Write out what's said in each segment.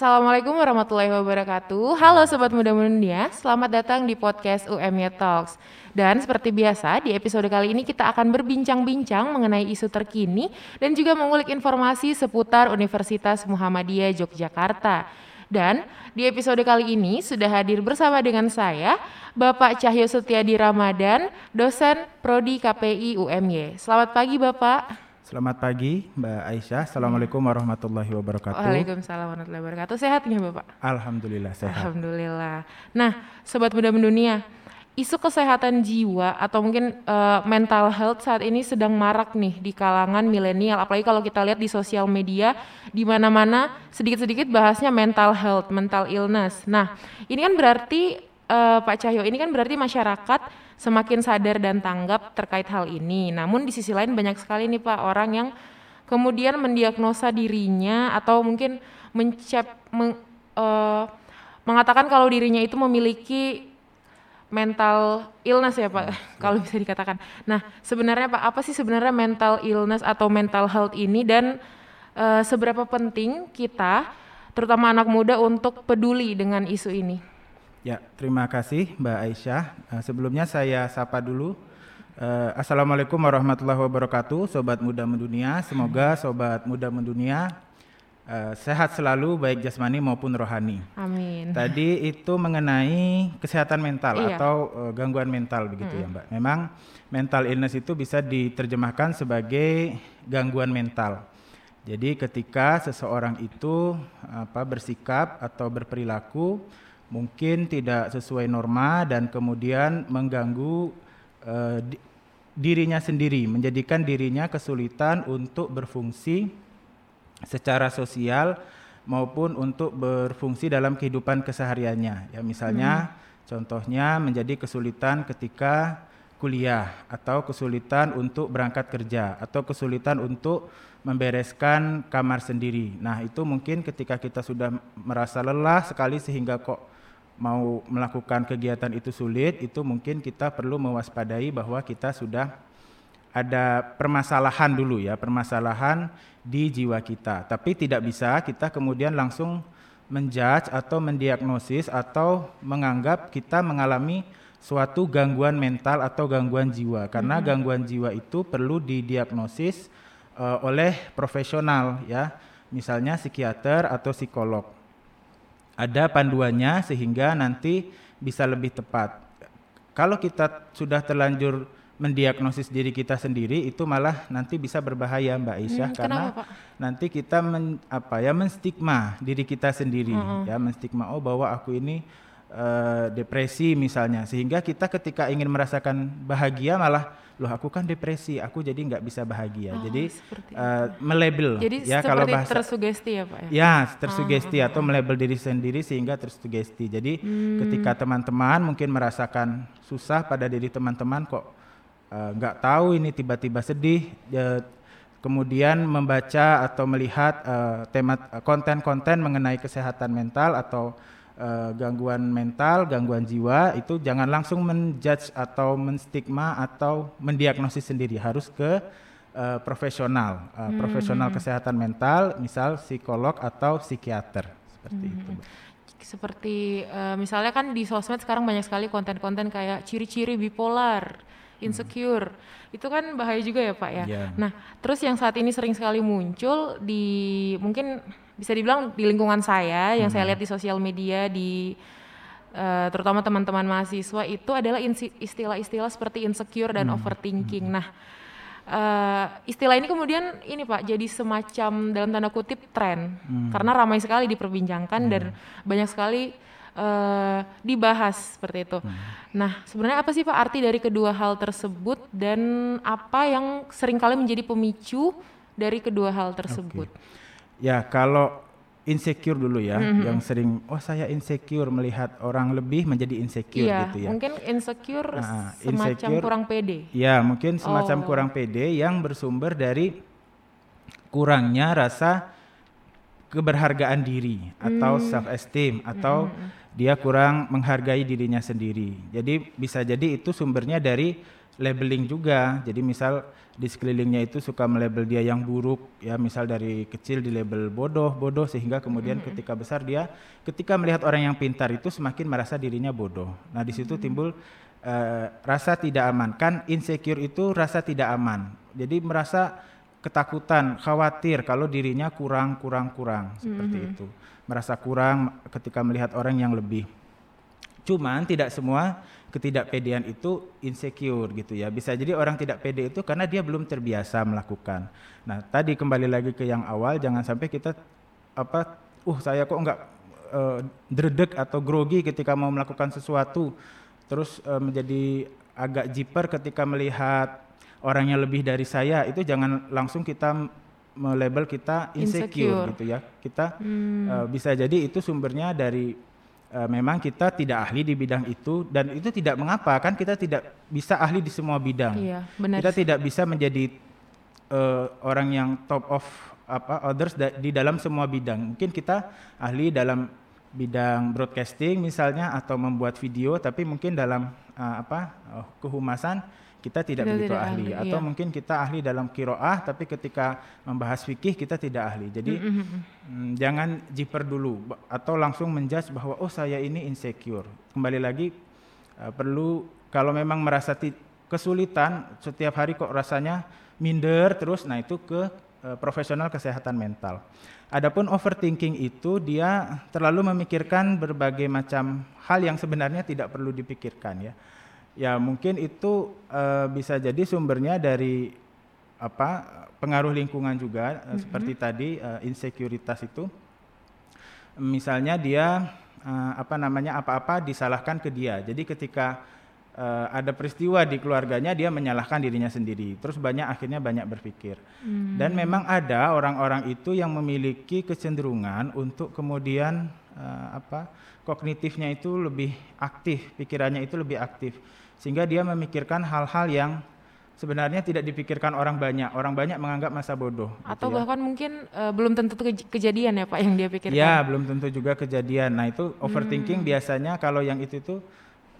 Assalamualaikum warahmatullahi wabarakatuh. Halo Sobat Muda Dunia, selamat datang di podcast UMY Talks. Dan seperti biasa, di episode kali ini kita akan berbincang-bincang mengenai isu terkini dan juga mengulik informasi seputar Universitas Muhammadiyah Yogyakarta. Dan di episode kali ini sudah hadir bersama dengan saya, Bapak Cahyo Setiadi Ramadan, dosen Prodi KPI UMY. Selamat pagi Bapak. Selamat pagi Mbak Aisyah. Assalamualaikum warahmatullahi wabarakatuh. Waalaikumsalam warahmatullahi wabarakatuh. Sehat nggak Bapak? Alhamdulillah sehat. Alhamdulillah. Nah, sobat muda mendunia, isu kesehatan jiwa atau mungkin uh, mental health saat ini sedang marak nih di kalangan milenial. Apalagi kalau kita lihat di sosial media, di mana-mana sedikit-sedikit bahasnya mental health, mental illness. Nah, ini kan berarti uh, Pak Cahyo, ini kan berarti masyarakat semakin sadar dan tanggap terkait hal ini. Namun di sisi lain banyak sekali nih Pak orang yang kemudian mendiagnosa dirinya atau mungkin mencep meng, uh, mengatakan kalau dirinya itu memiliki mental illness ya Pak, kalau bisa dikatakan. Nah, sebenarnya Pak, apa sih sebenarnya mental illness atau mental health ini dan uh, seberapa penting kita, terutama anak muda untuk peduli dengan isu ini? Ya, terima kasih Mbak Aisyah. Uh, sebelumnya saya sapa dulu. Uh, Assalamualaikum warahmatullahi wabarakatuh, Sobat Muda Mendunia. Semoga Sobat Muda Mendunia uh, sehat selalu, baik jasmani maupun rohani. Amin. Tadi itu mengenai kesehatan mental iya. atau uh, gangguan mental begitu hmm. ya Mbak. Memang mental illness itu bisa diterjemahkan sebagai gangguan mental. Jadi ketika seseorang itu apa bersikap atau berperilaku mungkin tidak sesuai norma dan kemudian mengganggu uh, di, dirinya sendiri, menjadikan dirinya kesulitan untuk berfungsi secara sosial maupun untuk berfungsi dalam kehidupan kesehariannya. Ya misalnya hmm. contohnya menjadi kesulitan ketika kuliah atau kesulitan untuk berangkat kerja atau kesulitan untuk membereskan kamar sendiri. Nah, itu mungkin ketika kita sudah merasa lelah sekali sehingga kok mau melakukan kegiatan itu sulit, itu mungkin kita perlu mewaspadai bahwa kita sudah ada permasalahan dulu ya, permasalahan di jiwa kita. Tapi tidak bisa kita kemudian langsung menjudge atau mendiagnosis atau menganggap kita mengalami suatu gangguan mental atau gangguan jiwa karena mm -hmm. gangguan jiwa itu perlu didiagnosis uh, oleh profesional ya, misalnya psikiater atau psikolog ada panduannya sehingga nanti bisa lebih tepat. Kalau kita sudah terlanjur mendiagnosis diri kita sendiri itu malah nanti bisa berbahaya Mbak Aisyah hmm, karena kenapa, nanti kita men, apa ya menstigma diri kita sendiri hmm. ya menstigma oh bahwa aku ini uh, depresi misalnya sehingga kita ketika ingin merasakan bahagia malah loh aku kan depresi, aku jadi nggak bisa bahagia. Oh, jadi uh, melabel jadi ya kalau bahasa tersugesti ya Pak ya. Ya, tersugesti oh, atau melabel diri sendiri sehingga tersugesti. Jadi hmm. ketika teman-teman mungkin merasakan susah pada diri teman-teman kok eh, nggak uh, tahu ini tiba-tiba sedih ya, kemudian membaca atau melihat uh, tema konten-konten mengenai kesehatan mental atau uh, gangguan mental, gangguan jiwa itu jangan langsung menjudge atau menstigma atau mendiagnosis sendiri, harus ke uh, profesional, uh, hmm. profesional kesehatan mental, misal psikolog atau psikiater seperti hmm. itu. Seperti uh, misalnya kan di sosmed sekarang banyak sekali konten-konten kayak ciri-ciri bipolar, insecure. Hmm. Itu kan bahaya juga ya, Pak ya. Yeah. Nah, terus yang saat ini sering sekali muncul di mungkin bisa dibilang di lingkungan saya yang hmm. saya lihat di sosial media di uh, terutama teman-teman mahasiswa itu adalah istilah-istilah seperti insecure dan hmm. overthinking. Hmm. Nah, uh, istilah ini kemudian ini Pak jadi semacam dalam tanda kutip tren hmm. karena ramai sekali diperbincangkan hmm. dan banyak sekali uh, dibahas seperti itu. Hmm. Nah, sebenarnya apa sih Pak arti dari kedua hal tersebut dan apa yang sering kali menjadi pemicu dari kedua hal tersebut? Okay. Ya, kalau insecure dulu ya, mm-hmm. yang sering oh saya insecure melihat orang lebih menjadi insecure iya, gitu ya. mungkin insecure nah, semacam insecure, kurang pede. Ya, mungkin semacam oh. kurang pede yang bersumber dari kurangnya rasa keberhargaan diri atau mm. self esteem atau mm. Dia kurang menghargai dirinya sendiri. Jadi bisa jadi itu sumbernya dari labeling juga. Jadi misal di sekelilingnya itu suka melabel dia yang buruk ya misal dari kecil di label bodoh bodoh sehingga kemudian mm -hmm. ketika besar dia ketika melihat orang yang pintar itu semakin merasa dirinya bodoh nah di situ mm -hmm. timbul uh, rasa tidak aman kan insecure itu rasa tidak aman jadi merasa ketakutan khawatir kalau dirinya kurang kurang kurang seperti mm -hmm. itu merasa kurang ketika melihat orang yang lebih cuman tidak semua ketidakpedean itu insecure gitu ya. Bisa jadi orang tidak pede itu karena dia belum terbiasa melakukan. Nah, tadi kembali lagi ke yang awal jangan sampai kita apa uh saya kok enggak uh, dredeg atau grogi ketika mau melakukan sesuatu terus uh, menjadi agak jiper ketika melihat orang yang lebih dari saya itu jangan langsung kita melabel kita insecure, insecure. gitu ya. Kita hmm. uh, bisa jadi itu sumbernya dari uh, memang kita tidak ahli di bidang itu dan itu tidak mengapa kan kita tidak bisa ahli di semua bidang. Iya, benar. Kita tidak bisa menjadi uh, orang yang top of apa others da di dalam semua bidang. Mungkin kita ahli dalam bidang broadcasting misalnya atau membuat video tapi mungkin dalam uh, apa uh, kehumasan kita tidak kita begitu tidak ahli. ahli atau iya. mungkin kita ahli dalam kiroah tapi ketika membahas fikih kita tidak ahli jadi mm -hmm. jangan jiper dulu atau langsung menjudge bahwa oh saya ini insecure kembali lagi uh, perlu kalau memang merasa kesulitan setiap hari kok rasanya minder terus nah itu ke uh, profesional kesehatan mental Adapun overthinking itu dia terlalu memikirkan berbagai macam hal yang sebenarnya tidak perlu dipikirkan ya ya mungkin itu uh, bisa jadi sumbernya dari apa pengaruh lingkungan juga mm -hmm. seperti tadi uh, insekuritas itu misalnya dia uh, apa namanya apa-apa disalahkan ke dia jadi ketika uh, ada peristiwa di keluarganya dia menyalahkan dirinya sendiri terus banyak akhirnya banyak berpikir hmm. dan memang ada orang-orang itu yang memiliki kecenderungan untuk kemudian uh, apa kognitifnya itu lebih aktif pikirannya itu lebih aktif sehingga dia memikirkan hal-hal yang sebenarnya tidak dipikirkan orang banyak. Orang banyak menganggap masa bodoh. Gitu Atau gitu ya. bahkan mungkin uh, belum tentu kej kejadian ya Pak yang dia pikirkan. Ya, belum tentu juga kejadian. Nah, itu overthinking hmm. biasanya kalau yang itu itu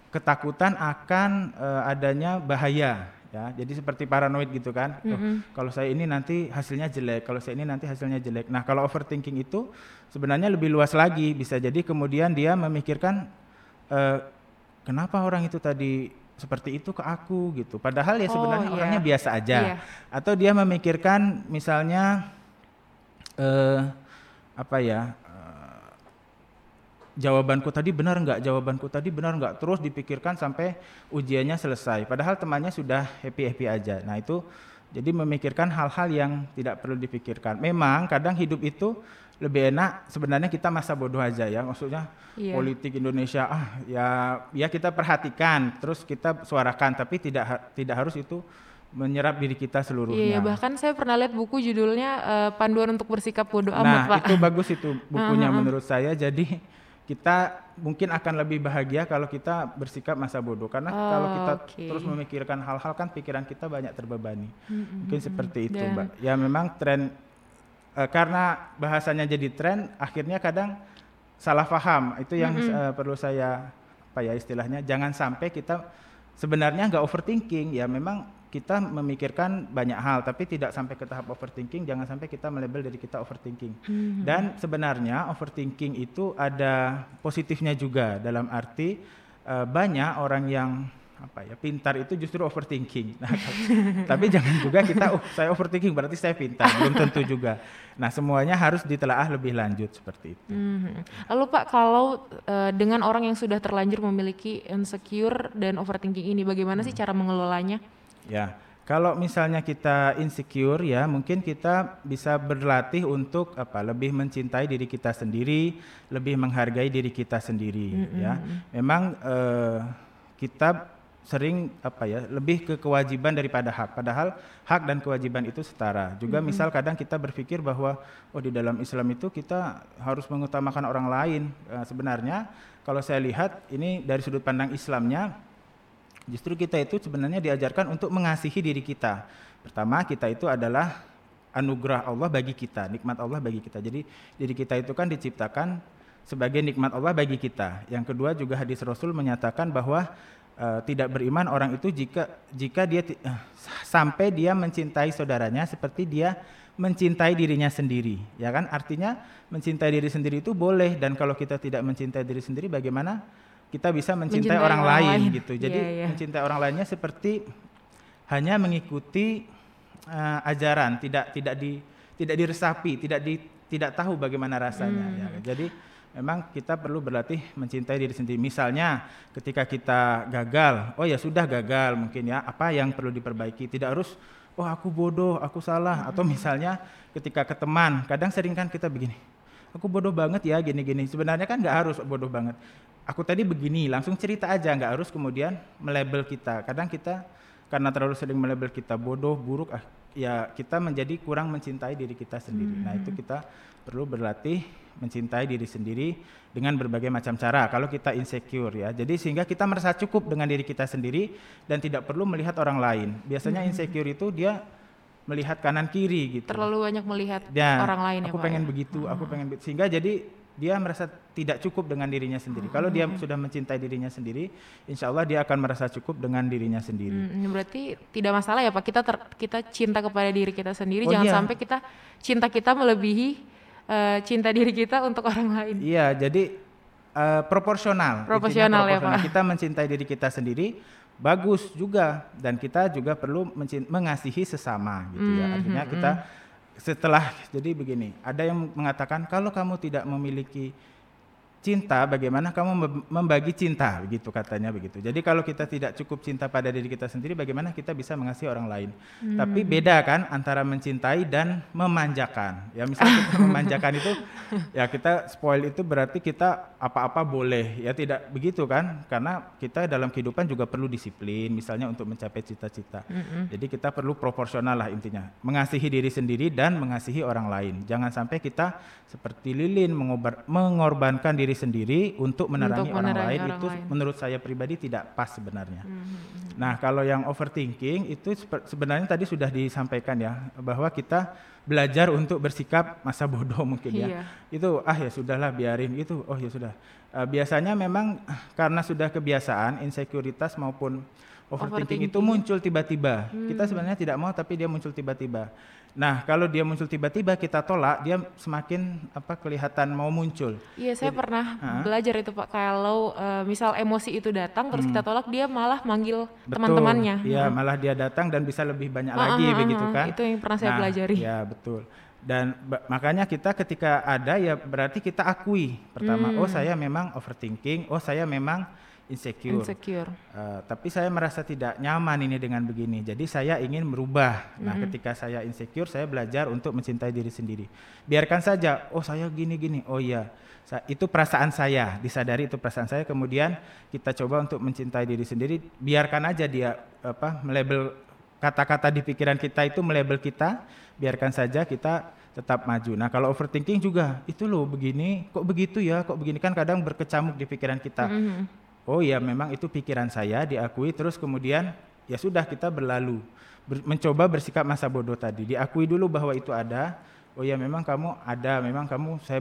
ketakutan akan uh, adanya bahaya ya. Jadi seperti paranoid gitu kan. Mm -hmm. kalau saya ini nanti hasilnya jelek, kalau saya ini nanti hasilnya jelek. Nah, kalau overthinking itu sebenarnya lebih luas lagi. Bisa jadi kemudian dia memikirkan uh, kenapa orang itu tadi seperti itu ke aku gitu. Padahal ya sebenarnya oh, orangnya biasa aja. Yeah. Atau dia memikirkan misalnya uh, apa ya? Jawabanku tadi benar nggak? Jawabanku tadi benar nggak? Terus dipikirkan sampai ujiannya selesai. Padahal temannya sudah happy-happy aja. Nah, itu jadi memikirkan hal-hal yang tidak perlu dipikirkan. Memang kadang hidup itu lebih enak sebenarnya kita masa bodoh aja ya maksudnya yeah. politik Indonesia ah ya ya kita perhatikan terus kita suarakan tapi tidak tidak harus itu menyerap diri kita seluruhnya. Iya, bahkan saya pernah lihat buku judulnya uh, Panduan untuk Bersikap Bodoh Amat, nah, Pak. Nah, itu bagus itu bukunya menurut saya. Jadi kita mungkin akan lebih bahagia kalau kita bersikap masa bodoh karena oh, kalau kita okay. terus memikirkan hal-hal kan pikiran kita banyak terbebani. Mm -hmm. Mungkin seperti itu, Dan, Mbak. Ya memang tren uh, karena bahasanya jadi tren akhirnya kadang salah paham itu yang mm -hmm. uh, perlu saya apa ya istilahnya jangan sampai kita sebenarnya nggak overthinking ya memang kita memikirkan banyak hal tapi tidak sampai ke tahap overthinking jangan sampai kita melabel dari kita overthinking mm -hmm. dan sebenarnya overthinking itu ada positifnya juga dalam arti uh, banyak orang yang apa ya pintar itu justru overthinking. Nah, tapi jangan juga kita oh saya overthinking berarti saya pintar belum tentu juga. Nah semuanya harus ditelaah lebih lanjut seperti itu. Hmm. Lalu Pak kalau uh, dengan orang yang sudah terlanjur memiliki insecure dan overthinking ini bagaimana hmm. sih cara mengelolanya? Ya kalau misalnya kita insecure ya mungkin kita bisa berlatih untuk apa lebih mencintai diri kita sendiri, lebih menghargai diri kita sendiri -hmm. ya. Memang uh, kita sering apa ya lebih ke kewajiban daripada hak padahal hak dan kewajiban itu setara juga mm -hmm. misal kadang kita berpikir bahwa oh di dalam Islam itu kita harus mengutamakan orang lain uh, sebenarnya kalau saya lihat ini dari sudut pandang Islamnya justru kita itu sebenarnya diajarkan untuk mengasihi diri kita pertama kita itu adalah anugerah Allah bagi kita nikmat Allah bagi kita jadi diri kita itu kan diciptakan sebagai nikmat Allah bagi kita. Yang kedua juga hadis Rasul menyatakan bahwa uh, tidak beriman orang itu jika jika dia uh, sampai dia mencintai saudaranya seperti dia mencintai dirinya sendiri, ya kan? Artinya mencintai diri sendiri itu boleh dan kalau kita tidak mencintai diri sendiri bagaimana kita bisa mencintai, mencintai orang, orang lain, lain gitu. Jadi yeah, yeah. mencintai orang lainnya seperti hanya mengikuti uh, ajaran, tidak tidak di tidak diresapi, tidak di tidak tahu bagaimana rasanya hmm. ya. Jadi memang kita perlu berlatih mencintai diri sendiri. Misalnya ketika kita gagal, oh ya sudah gagal mungkin ya, apa yang perlu diperbaiki? Tidak harus oh aku bodoh, aku salah atau misalnya ketika ke teman, kadang sering kan kita begini. Aku bodoh banget ya gini-gini. Sebenarnya kan nggak harus bodoh banget. Aku tadi begini, langsung cerita aja, nggak harus kemudian melabel kita. Kadang kita karena terlalu sering melabel kita bodoh, buruk, ah, ya kita menjadi kurang mencintai diri kita sendiri. Hmm. Nah itu kita perlu berlatih mencintai diri sendiri dengan berbagai macam cara. Kalau kita insecure ya, jadi sehingga kita merasa cukup dengan diri kita sendiri dan tidak perlu melihat orang lain. Biasanya hmm. insecure itu dia melihat kanan kiri gitu. Terlalu banyak melihat ya, orang lain aku ya. pengen ya? begitu, hmm. aku pengen sehingga jadi dia merasa tidak cukup dengan dirinya sendiri. Hmm. Kalau dia sudah mencintai dirinya sendiri, insya Allah dia akan merasa cukup dengan dirinya sendiri. Hmm, berarti tidak masalah ya Pak, kita ter, kita cinta kepada diri kita sendiri, oh, jangan iya. sampai kita cinta kita melebihi uh, cinta diri kita untuk orang lain. Iya, jadi uh, proporsional. Proporsional, ya Pak. Kita mencintai diri kita sendiri, bagus juga, dan kita juga perlu mengasihi sesama, gitu ya. hmm, ya. Artinya kita hmm setelah jadi begini, ada yang mengatakan kalau kamu tidak memiliki cinta, bagaimana kamu membagi cinta, begitu katanya begitu. Jadi kalau kita tidak cukup cinta pada diri kita sendiri, bagaimana kita bisa mengasihi orang lain? Hmm. Tapi beda kan antara mencintai dan memanjakan. Ya misalnya memanjakan itu, ya kita spoil itu berarti kita apa-apa boleh, ya tidak begitu kan? Karena kita dalam kehidupan juga perlu disiplin, misalnya untuk mencapai cita-cita. Hmm. Jadi kita perlu proporsional lah intinya, mengasihi diri sendiri dan mengasihi orang lain. Jangan sampai kita seperti lilin mengorbankan diri diri sendiri untuk menerangi, untuk orang lain orang itu lain. menurut saya pribadi tidak pas sebenarnya. Mm -hmm. Nah, kalau yang overthinking itu sebenarnya tadi sudah disampaikan ya bahwa kita belajar untuk bersikap masa bodoh mungkin ya. Iya. Itu ah ya sudahlah biarin itu. Oh ya sudah. Uh, biasanya memang karena sudah kebiasaan insekuritas maupun overthinking, overthinking. itu muncul tiba-tiba. Hmm. Kita sebenarnya tidak mau tapi dia muncul tiba-tiba. Nah, kalau dia muncul tiba-tiba kita tolak, dia semakin apa kelihatan mau muncul. Iya, saya Jadi, pernah uh, belajar itu Pak. Kalau uh, misal emosi itu datang terus hmm. kita tolak, dia malah manggil teman-temannya. Iya, hmm. malah dia datang dan bisa lebih banyak uh, lagi uh, begitu kan. Itu yang pernah saya nah, pelajari. Iya, betul. Dan makanya kita ketika ada ya berarti kita akui pertama, hmm. oh saya memang overthinking, oh saya memang insecure. insecure. Uh, tapi saya merasa tidak nyaman ini dengan begini. Jadi saya ingin merubah. Nah, mm-hmm. ketika saya insecure, saya belajar untuk mencintai diri sendiri. Biarkan saja. Oh, saya gini-gini. Oh iya, itu perasaan saya. Disadari itu perasaan saya. Kemudian kita coba untuk mencintai diri sendiri. Biarkan aja dia apa melabel kata-kata di pikiran kita itu melabel kita. Biarkan saja kita tetap maju. Nah, kalau overthinking juga itu loh begini, kok begitu ya, kok begini kan kadang berkecamuk di pikiran kita. Mm-hmm oh ya memang itu pikiran saya diakui terus kemudian ya sudah kita berlalu. Ber, mencoba bersikap masa bodoh tadi. Diakui dulu bahwa itu ada. Oh ya memang kamu ada memang kamu saya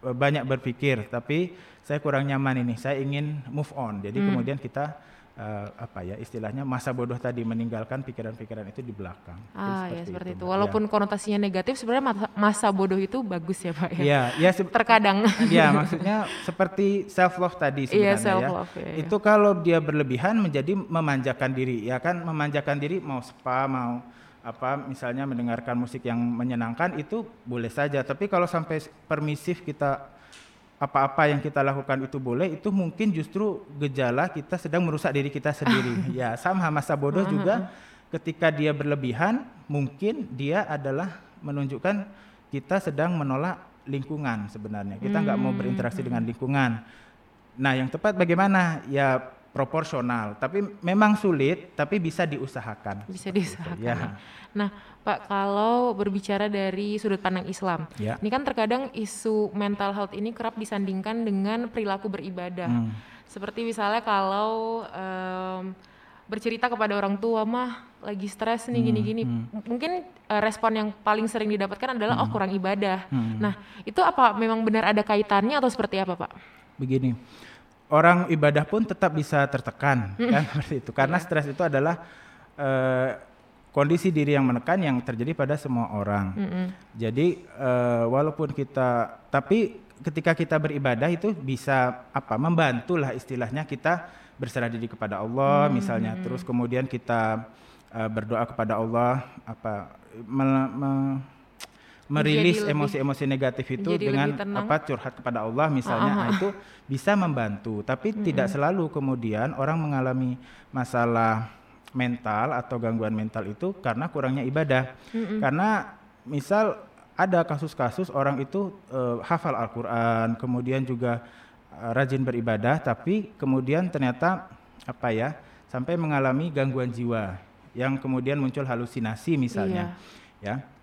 banyak berpikir tapi saya kurang nyaman ini. Saya ingin move on. Jadi hmm. kemudian kita uh, apa ya istilahnya masa bodoh tadi meninggalkan pikiran-pikiran itu di belakang. Ah ya seperti itu. itu. Walaupun ya. konotasinya negatif sebenarnya masa, masa bodoh itu bagus ya Pak ya. Iya, ya terkadang. Iya, maksudnya seperti self love tadi iya, sebenarnya iya, self -love, ya. ya. Itu kalau dia berlebihan menjadi memanjakan diri, ya kan memanjakan diri mau spa, mau apa misalnya mendengarkan musik yang menyenangkan itu boleh saja, tapi kalau sampai permisif kita apa-apa yang kita lakukan itu boleh, itu mungkin justru gejala kita sedang merusak diri kita sendiri. ya, sama masa bodoh juga ketika dia berlebihan, mungkin dia adalah menunjukkan kita sedang menolak lingkungan sebenarnya. Kita nggak mau berinteraksi dengan lingkungan. Nah, yang tepat bagaimana? Ya proporsional, tapi memang sulit, tapi bisa diusahakan. Bisa diusahakan. Ya. Nah, Pak, kalau berbicara dari sudut pandang Islam, ya. ini kan terkadang isu mental health ini kerap disandingkan dengan perilaku beribadah. Hmm. Seperti misalnya kalau um, bercerita kepada orang tua, mah lagi stres nih gini-gini. Hmm, hmm. Mungkin uh, respon yang paling sering didapatkan adalah oh, hmm. oh kurang ibadah. Hmm. Nah, itu apa memang benar ada kaitannya atau seperti apa, Pak? Begini. Orang ibadah pun tetap bisa tertekan kan seperti itu. Karena yeah. stres itu adalah uh, kondisi diri yang menekan yang terjadi pada semua orang. Mm -hmm. Jadi uh, walaupun kita tapi ketika kita beribadah itu bisa apa membantu lah istilahnya kita berserah diri kepada Allah mm -hmm. misalnya terus kemudian kita uh, berdoa kepada Allah apa me, me, merilis emosi-emosi negatif itu dengan apa curhat kepada Allah misalnya uh -huh. nah, itu bisa membantu tapi mm -hmm. tidak selalu kemudian orang mengalami masalah mental atau gangguan mental itu karena kurangnya ibadah. Mm-hmm. Karena misal ada kasus-kasus orang itu uh, hafal Al-Qur'an, kemudian juga uh, rajin beribadah tapi kemudian ternyata apa ya, sampai mengalami gangguan jiwa yang kemudian muncul halusinasi misalnya. Iya. Ya.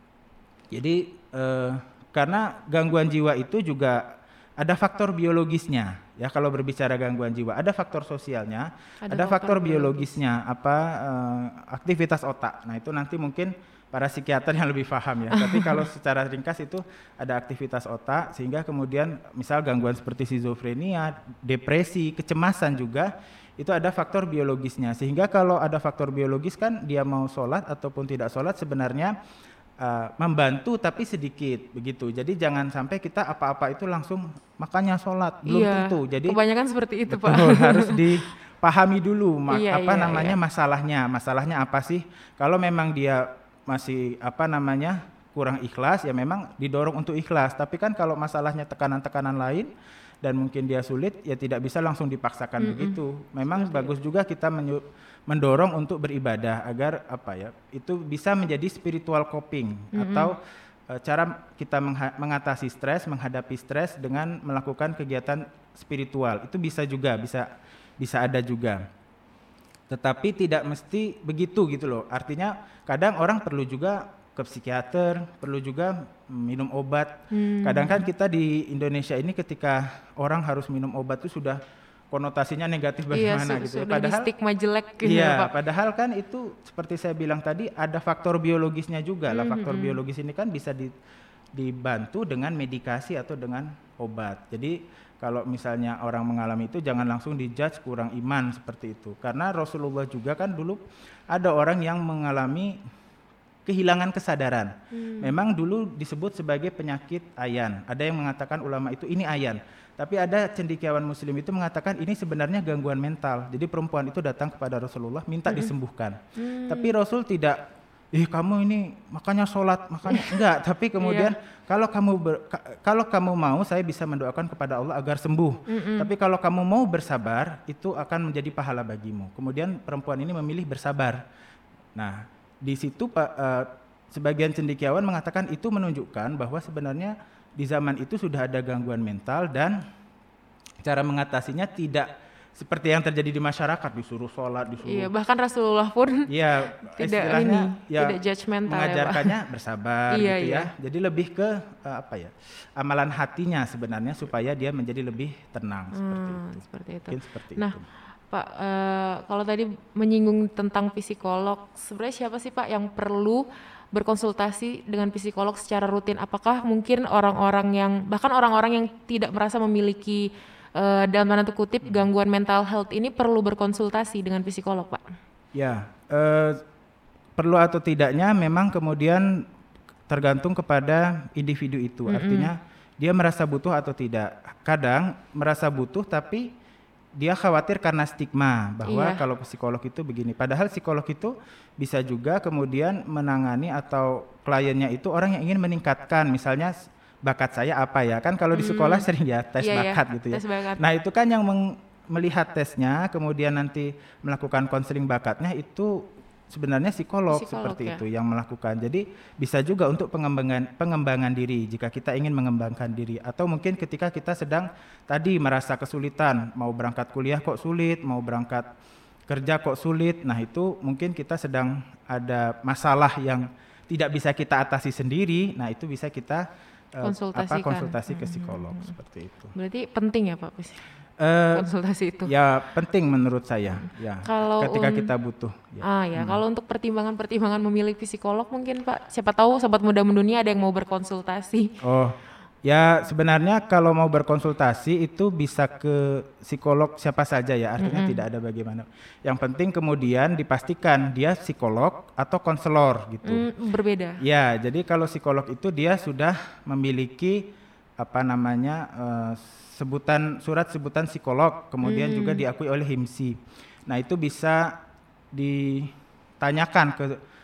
Jadi uh, karena gangguan jiwa itu juga ada faktor biologisnya ya kalau berbicara gangguan jiwa. Ada faktor sosialnya ada, ada faktor, faktor biologisnya biologis. apa uh, aktivitas otak. Nah itu nanti mungkin para psikiater yang lebih paham ya. Tapi kalau secara ringkas itu ada aktivitas otak sehingga kemudian misal gangguan seperti skizofrenia depresi kecemasan juga itu ada faktor biologisnya. Sehingga kalau ada faktor biologis kan dia mau sholat ataupun tidak sholat sebenarnya uh, membantu tapi sedikit begitu. Jadi jangan sampai kita apa-apa itu langsung makanya sholat belum iya, tentu. Jadi kebanyakan seperti itu betul, pak. harus dipahami dulu iya, apa iya, namanya iya. masalahnya. Masalahnya apa sih? Kalau memang dia masih apa namanya kurang ikhlas ya memang didorong untuk ikhlas. Tapi kan kalau masalahnya tekanan-tekanan lain dan mungkin dia sulit ya tidak bisa langsung dipaksakan mm -mm. begitu. Memang bagus juga kita mendorong untuk beribadah agar apa ya itu bisa menjadi spiritual coping mm-hmm. atau e, cara kita mengatasi stres menghadapi stres dengan melakukan kegiatan spiritual itu bisa juga bisa bisa ada juga tetapi tidak mesti begitu gitu loh artinya kadang orang perlu juga ke psikiater, perlu juga minum obat. Hmm. Kadang kan kita di Indonesia ini ketika orang harus minum obat itu sudah konotasinya negatif iya, bagaimana iya, gitu. Ya. Padahal stigma jelek gitu iya, ya, Pak. padahal kan itu seperti saya bilang tadi ada faktor biologisnya juga lah. Mm -hmm. Faktor hmm. biologis ini kan bisa di, dibantu dengan medikasi atau dengan obat. Jadi kalau misalnya orang mengalami itu jangan langsung dijudge kurang iman seperti itu. Karena Rasulullah juga kan dulu ada orang yang mengalami kehilangan kesadaran. Hmm. Memang dulu disebut sebagai penyakit ayan. Ada yang mengatakan ulama itu ini ayan. Tapi ada cendikiawan muslim itu mengatakan ini sebenarnya gangguan mental. Jadi perempuan itu datang kepada Rasulullah minta mm-hmm. disembuhkan. Mm. Tapi Rasul tidak ih kamu ini makanya sholat makanya enggak tapi kemudian yeah. kalau kamu ber, kalau kamu mau saya bisa mendoakan kepada Allah agar sembuh mm-hmm. tapi kalau kamu mau bersabar itu akan menjadi pahala bagimu kemudian perempuan ini memilih bersabar nah di situ pak uh, sebagian cendekiawan mengatakan itu menunjukkan bahwa sebenarnya di zaman itu sudah ada gangguan mental dan cara mengatasinya tidak seperti yang terjadi di masyarakat disuruh sholat disuruh iya bahkan Rasulullah pun ya tidak ini ya, tidak judgmental ya, mengajarkannya ya, bersabar iya, gitu ya iya. jadi lebih ke uh, apa ya amalan hatinya sebenarnya supaya dia menjadi lebih tenang hmm, seperti itu seperti itu Mungkin seperti nah itu. Pak uh, kalau tadi menyinggung tentang psikolog sebenarnya siapa sih Pak yang perlu berkonsultasi dengan psikolog secara rutin? Apakah mungkin orang-orang yang bahkan orang-orang yang tidak merasa memiliki uh, dalam tanda kutip gangguan mental health ini perlu berkonsultasi dengan psikolog, Pak? Ya, uh, perlu atau tidaknya memang kemudian tergantung kepada individu itu. Mm -hmm. Artinya dia merasa butuh atau tidak. Kadang merasa butuh tapi dia khawatir karena stigma bahwa iya. kalau psikolog itu begini. Padahal psikolog itu bisa juga kemudian menangani atau kliennya itu orang yang ingin meningkatkan misalnya bakat saya apa ya kan kalau di hmm. sekolah sering ya tes iya, iya. bakat iya. gitu ya. bakat. Nah itu kan yang melihat tesnya kemudian nanti melakukan konseling bakatnya itu sebenarnya psikolog, psikolog seperti ya. itu yang melakukan. Jadi bisa juga untuk pengembangan pengembangan diri jika kita ingin mengembangkan diri atau mungkin ketika kita sedang tadi merasa kesulitan mau berangkat kuliah kok sulit, mau berangkat kerja kok sulit. Nah, itu mungkin kita sedang ada masalah yang tidak bisa kita atasi sendiri. Nah, itu bisa kita konsultasi, apa, konsultasi ke psikolog hmm. seperti itu. Berarti penting ya Pak Uh, konsultasi itu. Ya penting menurut saya. Ya. Kalau ketika kita butuh. Ya. Ah ya. Hmm. Kalau untuk pertimbangan-pertimbangan memilih psikolog mungkin Pak. Siapa tahu sobat muda mendunia ada yang mau berkonsultasi. Oh Ya sebenarnya kalau mau berkonsultasi itu bisa ke psikolog siapa saja ya artinya mm -hmm. tidak ada bagaimana. Yang penting kemudian dipastikan dia psikolog atau konselor gitu. Mm, berbeda. Ya jadi kalau psikolog itu dia sudah memiliki apa namanya uh, sebutan surat sebutan psikolog kemudian mm. juga diakui oleh HIMSI. Nah itu bisa ditanyakan ke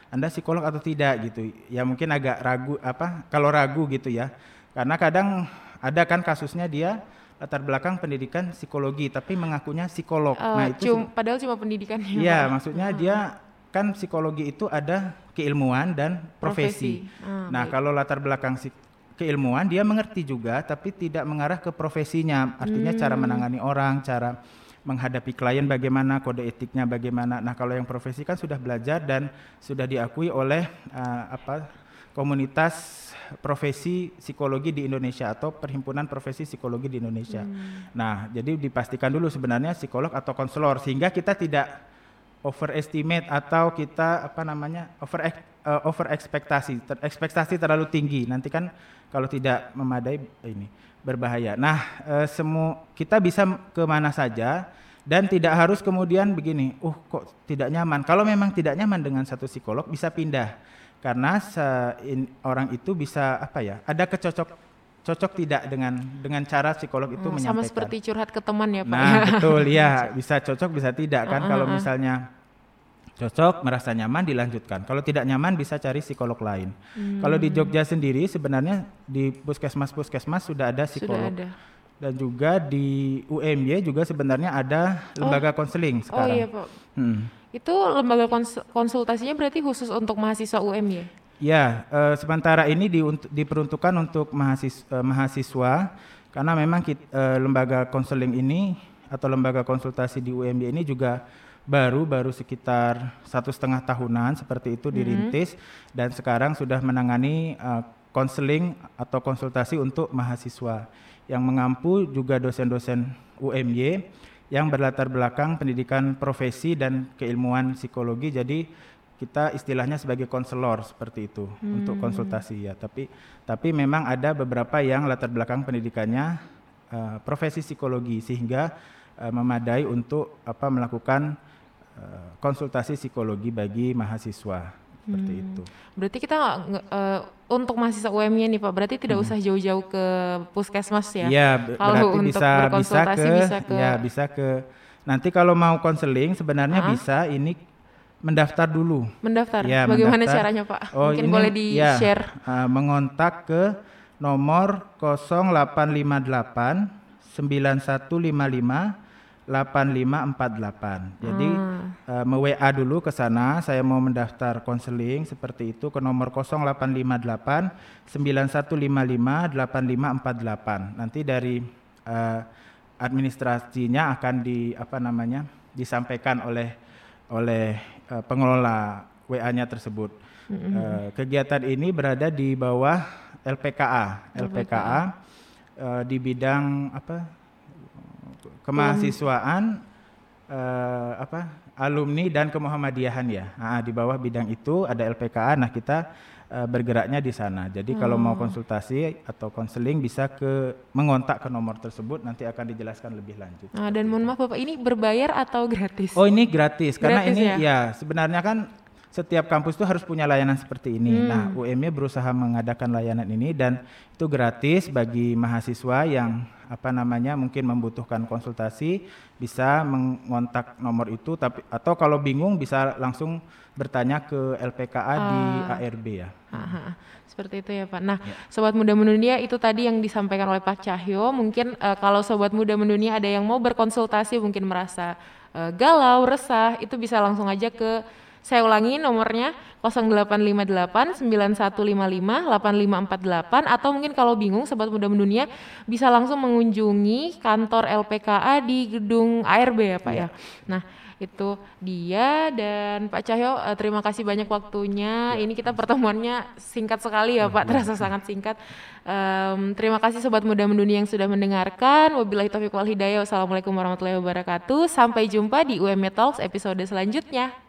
anda psikolog atau tidak gitu. Ya mungkin agak ragu apa kalau ragu gitu ya karena kadang ada kan kasusnya dia latar belakang pendidikan psikologi tapi mengakunya psikolog. Uh, nah itu cum, padahal cuma pendidikannya. Iya, maksudnya dia kan psikologi itu ada keilmuan dan profesi. profesi. Uh, nah, baik. kalau latar belakang keilmuan dia mengerti juga tapi tidak mengarah ke profesinya. Artinya hmm. cara menangani orang, cara menghadapi klien bagaimana, kode etiknya bagaimana. Nah, kalau yang profesi kan sudah belajar dan sudah diakui oleh uh, apa komunitas profesi psikologi di Indonesia atau perhimpunan profesi psikologi di Indonesia. Hmm. Nah, jadi dipastikan dulu sebenarnya psikolog atau konselor sehingga kita tidak overestimate atau kita apa namanya over uh, over ekspektasi ter, ekspektasi terlalu tinggi nanti kan kalau tidak memadai ini berbahaya. Nah, uh, semua kita bisa ke mana saja dan tidak harus kemudian begini, uh kok tidak nyaman. Kalau memang tidak nyaman dengan satu psikolog bisa pindah karena se in, orang itu bisa apa ya ada kecocok cocok tidak dengan dengan cara psikolog itu hmm, menyampaikan sama seperti curhat ke teman ya pak nah ya? betul ya bisa cocok bisa tidak kan uh, uh, kalau misalnya cocok merasa nyaman dilanjutkan kalau tidak nyaman bisa cari psikolog lain hmm. kalau di Jogja sendiri sebenarnya di puskesmas puskesmas sudah ada psikolog sudah ada. dan juga di UMY juga sebenarnya ada lembaga oh. konseling oh. sekarang oh iya pak hmm itu lembaga konsultasinya berarti khusus untuk mahasiswa UM ya? Ya, uh, sementara ini di, diperuntukkan untuk mahasiswa, uh, mahasiswa karena memang kita, uh, eh, lembaga konseling ini atau lembaga konsultasi di UMY ini juga baru baru sekitar satu setengah tahunan seperti itu mm -hmm. dirintis dan sekarang sudah menangani konseling uh, atau konsultasi untuk mahasiswa yang mengampu juga dosen-dosen UMY yang berlatar belakang pendidikan profesi dan keilmuan psikologi. Jadi kita istilahnya sebagai konselor seperti itu hmm. untuk konsultasi ya. Tapi tapi memang ada beberapa yang latar belakang pendidikannya uh, profesi psikologi sehingga uh, memadai untuk apa melakukan uh, konsultasi psikologi bagi mahasiswa seperti hmm. itu. Berarti kita uh, untuk mahasiswa UM-nya nih Pak, berarti tidak hmm. usah jauh-jauh ke puskesmas ya? Iya, kalau untuk bisa bisa ke, bisa ke ya bisa ke nanti kalau mau konseling sebenarnya uh -huh. bisa ini mendaftar dulu. Mendaftar. Ya, Bagaimana mendaftar. caranya Pak? Oh, Mungkin ini, boleh di-share. Ya, uh, mengontak ke nomor 0858 9155 8548. Jadi hmm. uh, me-WA dulu ke sana, saya mau mendaftar konseling seperti itu ke nomor 0858 9155 8548. Nanti dari uh, administrasinya akan di apa namanya? disampaikan oleh oleh uh, pengelola WA-nya tersebut. Hmm. Uh, kegiatan ini berada di bawah LPKA. LPKA, LPKA uh, di bidang apa? Kemahasiswaan uh, apa alumni dan kemuhammadiyahan ya. Nah, di bawah bidang itu ada LPKA. Nah, kita uh, bergeraknya di sana. Jadi hmm. kalau mau konsultasi atau konseling bisa ke mengontak ke nomor tersebut nanti akan dijelaskan lebih lanjut. Nah, dan mohon maaf Bapak, ini berbayar atau gratis? Oh, ini gratis, gratis karena ini ya? ya sebenarnya kan setiap kampus itu harus punya layanan seperti ini. Hmm. Nah, UMY berusaha mengadakan layanan ini dan itu gratis bagi mahasiswa yang apa namanya mungkin membutuhkan konsultasi bisa mengontak nomor itu tapi atau kalau bingung bisa langsung bertanya ke LPKA uh, di ah. ARB ya. Aha, seperti itu ya Pak. Nah, ya. sobat muda mendunia itu tadi yang disampaikan oleh Pak Cahyo. Mungkin uh, kalau sobat muda mendunia ada yang mau berkonsultasi mungkin merasa uh, galau, resah, itu bisa langsung aja ke Saya ulangi nomornya 0858 9155 8548 atau mungkin kalau bingung sobat muda mendunia bisa langsung mengunjungi kantor LPKA di gedung ARB ya Pak ya. ya. Nah, itu dia dan Pak Cahyo uh, terima kasih banyak waktunya. Ya. Ini kita pertemuannya singkat sekali ya, ya Pak, terasa sangat singkat. Um, terima kasih sobat muda mendunia yang sudah mendengarkan. Wabillahi taufiq wal hidayah. Wassalamualaikum warahmatullahi wabarakatuh. Sampai jumpa di UME Talks episode selanjutnya.